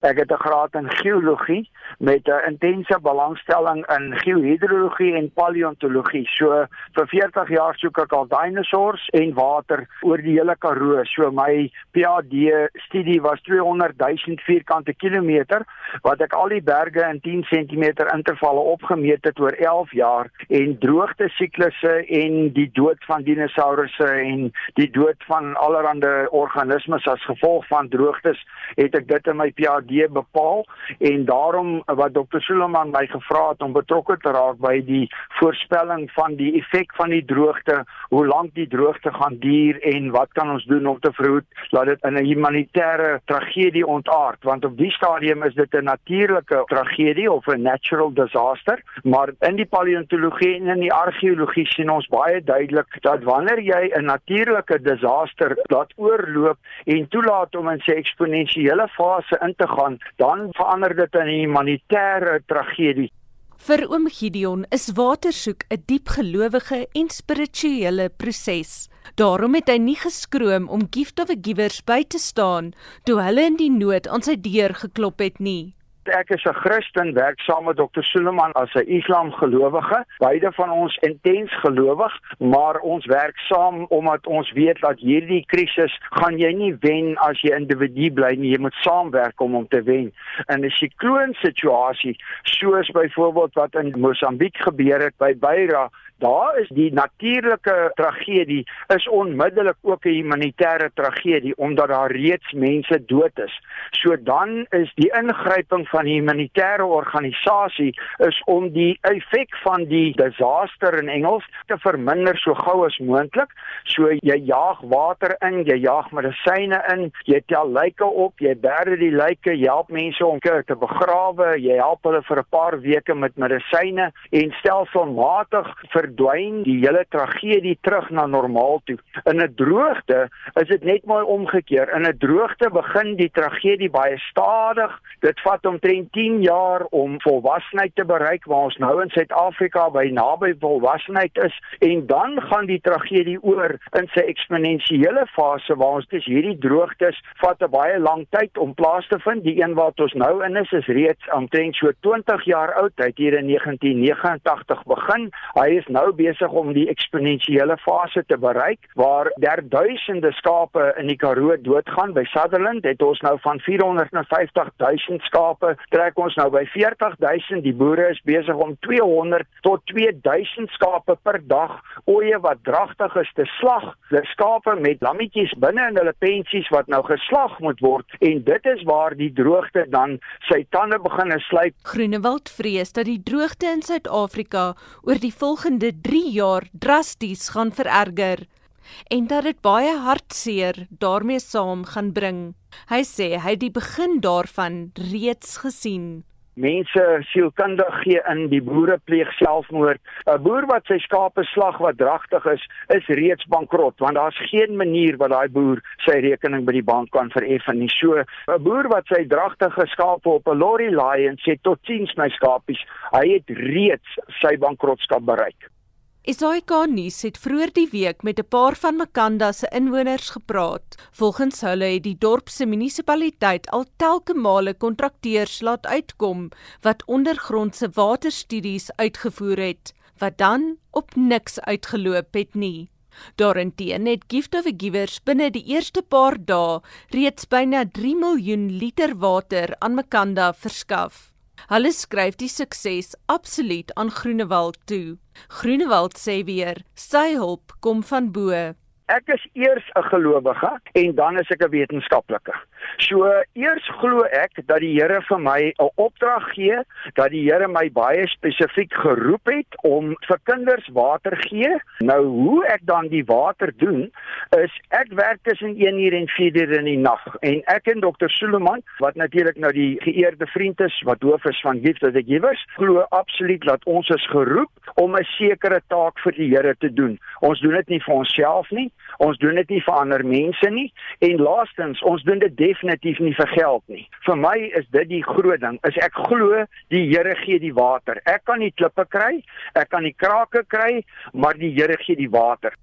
Ek het 'n graad in geologie met 'n intense belangstelling in geohidrologie en paleontologie. So vir 40 jaar soek ek al dinosourus en water oor die hele Karoo. So my PhD studie was 200 000 vierkante kilometer wat ek al die berge in 10 cm intervalle opgemeet het oor 11 jaar en droogte siklusse en die dood van dinosourusse en die dood van allerlei organismes as gevolg van droogtes het ek dit in my PhD die bepaal en daarom wat Dr. Suleman my gevra het om betrokke te raak by die voorspelling van die effek van die droogte, hoe lank die droogte gaan duur en wat kan ons doen om te verhoed dat dit in 'n humanitêre tragedie ontaard want op die stadium is dit 'n natuurlike tragedie of 'n natural disaster maar in die paleontologie en in die argeologie sien ons baie duidelik dat wanneer jy 'n natuurlike disaster laat oorloop en toelaat om in sy eksponensiële fase in te gaan gaan, dan verander dit in 'n humanitêre tragedie. Vir oom Gideon is watersoek 'n diep gelowige en spirituele proses. Daarom het hy nie geskroom om Gift of a Givers by te staan toe hulle in die nood aan sy deur geklop het nie ek is 'n Christen, werk saam met Dr. Suleman as 'n Islam gelowige. Beide van ons intens gelowig, maar ons werk saam omdat ons weet dat hierdie krisis gaan jy nie wen as jy individu bly nie. Jy moet saamwerk om om te wen. In 'n sikloon situasie, soos byvoorbeeld wat in Mosambiek gebeur het by Beira, daar is die natuurlike tragedie is onmiddellik ook 'n humanitêre tragedie omdat daar reeds mense dood is. So dan is die ingryping van die humanitêre organisasie is om die effek van die disaster in Engels te verminder so gou as moontlik. So jy jaag water in, jy jaag medisyne in, jy tel lyke op, jy berde die lyke, jy help mense om te begrawe, jy help hulle vir 'n paar weke met medisyne en stelselmatig vir verdwyn die hele tragedie terug na normaal toe. In 'n droogte is dit net mooi omgekeer. In 'n droogte begin die tragedie baie stadig. Dit vat omtrent 10 jaar om volwassenheid te bereik waar ons nou in Suid-Afrika by naby volwassenheid is en dan gaan die tragedie oor in sy eksponensiële fase waar ons dis hierdie droogtes vat 'n baie lang tyd om plaas te vind. Die een wat ons nou in is is reeds omtrent so 20 jaar oud. Hy het hier in 1989 begin. Hy is nou nou besig om die eksponensiële fase te bereik waar daar duisende skape in die Karoo doodgaan. By Sutherland het ons nou van 450 000 skape trek ons nou by 40 000. Die boere is besig om 200 tot 2000 skape per dag oeye wat dragtig is te slag. Die skape met lammetjies binne in hulle pensies wat nou geslag moet word en dit is waar die droogte dan sy tande begin slyp. Groenewald vrees dat die droogte in Suid-Afrika oor die volgende 3 jaar drasties gaan vererger en dat dit baie hartseer daarmee saam gaan bring. Hy sê hy het die begin daarvan reeds gesien mense sielkundig gee in die boere pleeg selfmoord. 'n Boer wat sy skape slag wat dragtig is, is reeds bankrot want daar's geen manier wat daai boer sy rekening by die bank kan vereffen nie. So 'n boer wat sy dragtige skape op 'n lorry laai en sê tot sins my skapies, hy het reeds sy bankrotskap bereik. SAK nuus het vroeër die week met 'n paar van Makanda se inwoners gepraat. Volgens hulle het die dorp se munisipaliteit al telke male kontrakteurs laat uitkom wat ondergrondse waterstudies uitgevoer het wat dan op niks uitgeloop het nie. Daarenteen het Gift of Givers binne die eerste paar dae reeds byna 3 miljoen liter water aan Makanda verskaf. Hulle skryf die sukses absoluut aan Groenewald toe. Groenewald sê weer, sy hulp kom van bo. Ek is eers 'n gelowige en dan is ek 'n wetenskaplike. So eers glo ek dat die Here vir my 'n opdrag gee, dat die Here my baie spesifiek geroep het om vir kinders water gee. Nou hoe ek dan die water doen is ek werk tussen 1 uur en 4 uur in die nag en ek en dokter Suleman wat natuurlik nou die geëerde vriend is wat hoof is van Gift of the Givers, glo absoluut dat ons is geroep om 'n sekere taak vir die Here te doen. Ons doen dit nie vir onsself nie. Ons doen dit nie vir ander mense nie en laastens ons doen dit definitief nie vir geld nie. Vir my is dit die groot ding. Is ek glo die Here gee die water. Ek kan nie klippe kry, ek kan nie krake kry, maar die Here gee die water.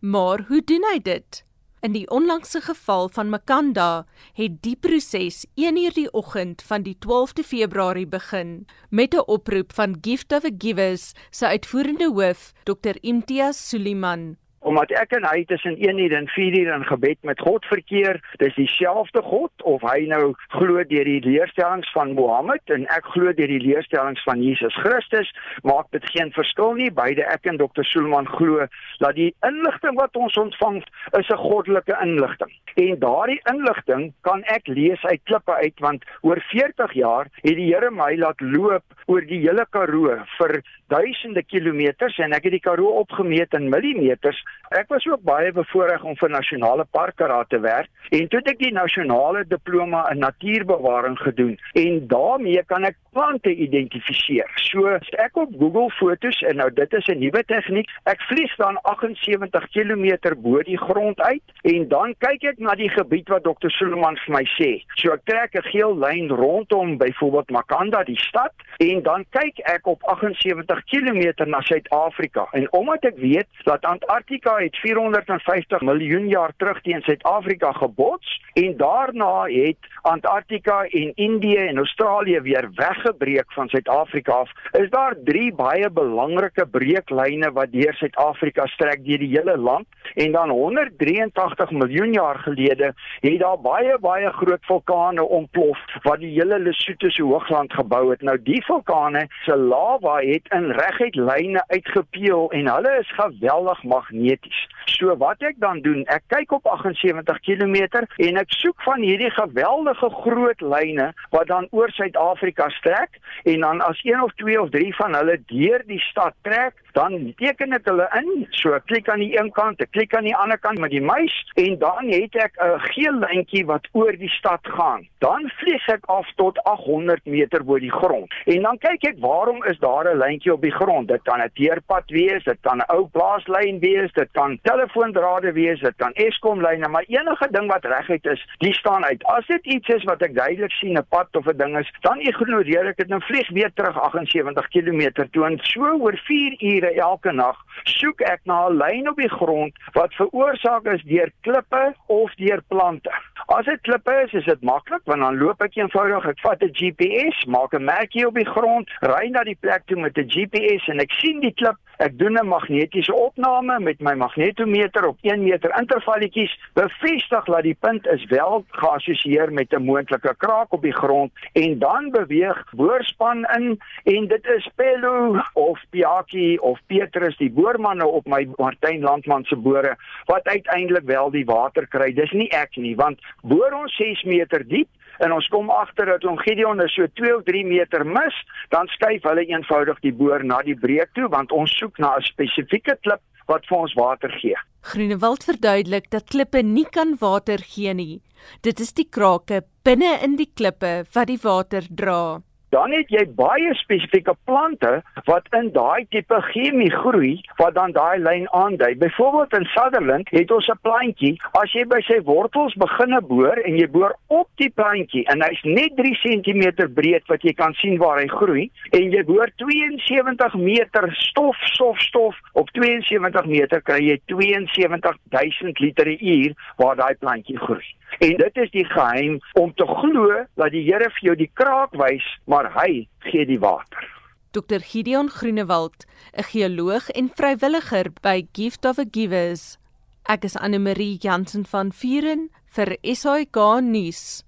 Maar hoe doen hy dit? In die onlangse geval van Makanda het die proses 1uur die oggend van die 12de Februarie begin met 'n oproep van Gift of a Givers se uitvoerende hoof, Dr Imtiaz Suliman omdat ek en hy tussen 1 uur en 4 uur in gebed met God verkeer, dis dieselfde God of hy nou glo deur die leerstellings van Mohammed en ek glo deur die leerstellings van Jesus Christus, maak dit geen verskil nie. Beide ek en Dr. Sulman glo dat die inligting wat ons ontvang is 'n goddelike inligting. En daardie inligting kan ek lees uit klippe uit want oor 40 jaar het die Here my laat loop oor die hele Karoo vir duisende kilometers en ek het die Karoo opgemeet in millimeters. Ek was ook baie bevoorreg om vir Nasionale Parke Raad te werk en toe het ek die nasionale diploma in natuurbewaring gedoen. En daarmee kan ek plante identifiseer. So ek op Google Fotos en nou dit is 'n nuwe tegniek. Ek vlieg dan 78 km bo die grond uit en dan kyk ek na die gebied wat Dr. Suleman vir my sê. So ek trek 'n geel lyn rondom byvoorbeeld Makanda die stad en dan kyk ek op 78 km na Suid-Afrika. En omdat ek weet dat Antarktika het 450 miljoen jaar terug teen Suid-Afrika gebots en daarna het Antarktika en Indië en Australië weer weggebreek van Suid-Afrika af, is daar drie baie belangrike breeklyne wat deur Suid-Afrika strek deur die hele land en dan 183 miljoen jaar gelede het daar baie baie groot vulkane ontplof wat die hele Lesotho se hoogland gebou het. Nou die vulkane se lava het in reguit lyne uitgepeel en hulle is geweldig magneties. So wat ek dan doen, ek kyk op 78 km en ek soek van hierdie geweldige groot lyne wat dan oor Suid-Afrika strek en dan as een of twee of drie van hulle deur die stad trek, dan teken ek hulle in. So ek klik aan die een kant, ek klik aan die ander kant met die muis en dan het ek 'n geel lyntjie wat oor die stad gaan. Dan vlieg ek af tot 800 meter bo die grond. En dan kyk ek waarom is daar 'n lyntjie op die grond? Dit kan 'n teerpad wees, dit kan 'n ou plaaslyn wees, dit kan telefoondrade wees, dit kan Eskom lyne, maar enige ding wat reguit is, die staan uit. As dit iets is wat ek duidelik sien 'n pad of 'n ding is, dan ignoreer ek dit en vlieg weer terug 78 km toe en so oor 4 ure elke nag soek ek na 'n lyn op die grond wat veroorsaak is deur klippe of deur plante. As dit klippe is, is dit maklik want dan loop ek eenvoudig, ek vat 'n GPS, maak 'n merkie op die grond, ry na die plek toe met 'n GPS en ek sien die klip Ek doen 'n magnetiese opname met my magnetometer op 1 meter intervalletjies, bevestig dat die punt is wel geassosieer met 'n moontlike kraak op die grond en dan beweeg boorspan in en dit is Pello of Piaki of Petrus die boormanne op my Martin Landman se boere wat uiteindelik wel die water kry. Dis nie ek nie, want boor ons 6 meter diep en ons kom agter dat om Gideon is so 2 of 3 meter mis, dan skuif hulle eenvoudig die boor na die breek toe want ons soek na 'n spesifieke klip wat vir ons water gee. Groenewald verduidelik dat klippe nie kan water gee nie. Dit is die krake binne in die klippe wat die water dra dan het jy baie spesifieke plante wat in daai tipe chemie groei wat dan daai lyn aandui. Byvoorbeeld in Sutherland het ons 'n plantjie, as jy by sy wortels beginne boor en jy boor op die plantjie en hy's net 3 cm breed wat jy kan sien waar hy groei en jy boor 72 meter stof stof stof op 72 meter kry jy 72000 liter per uur waar daai plantjie groei. En dit is die geheim om te glo dat die Here vir jou die kraak wys, maar hy gee die water. Dr Gideon Groenewald, 'n geoloog en vrywilliger by Gift of a Givers. Ek is Anne Marie Jansen van Vuren vir SAK nuus.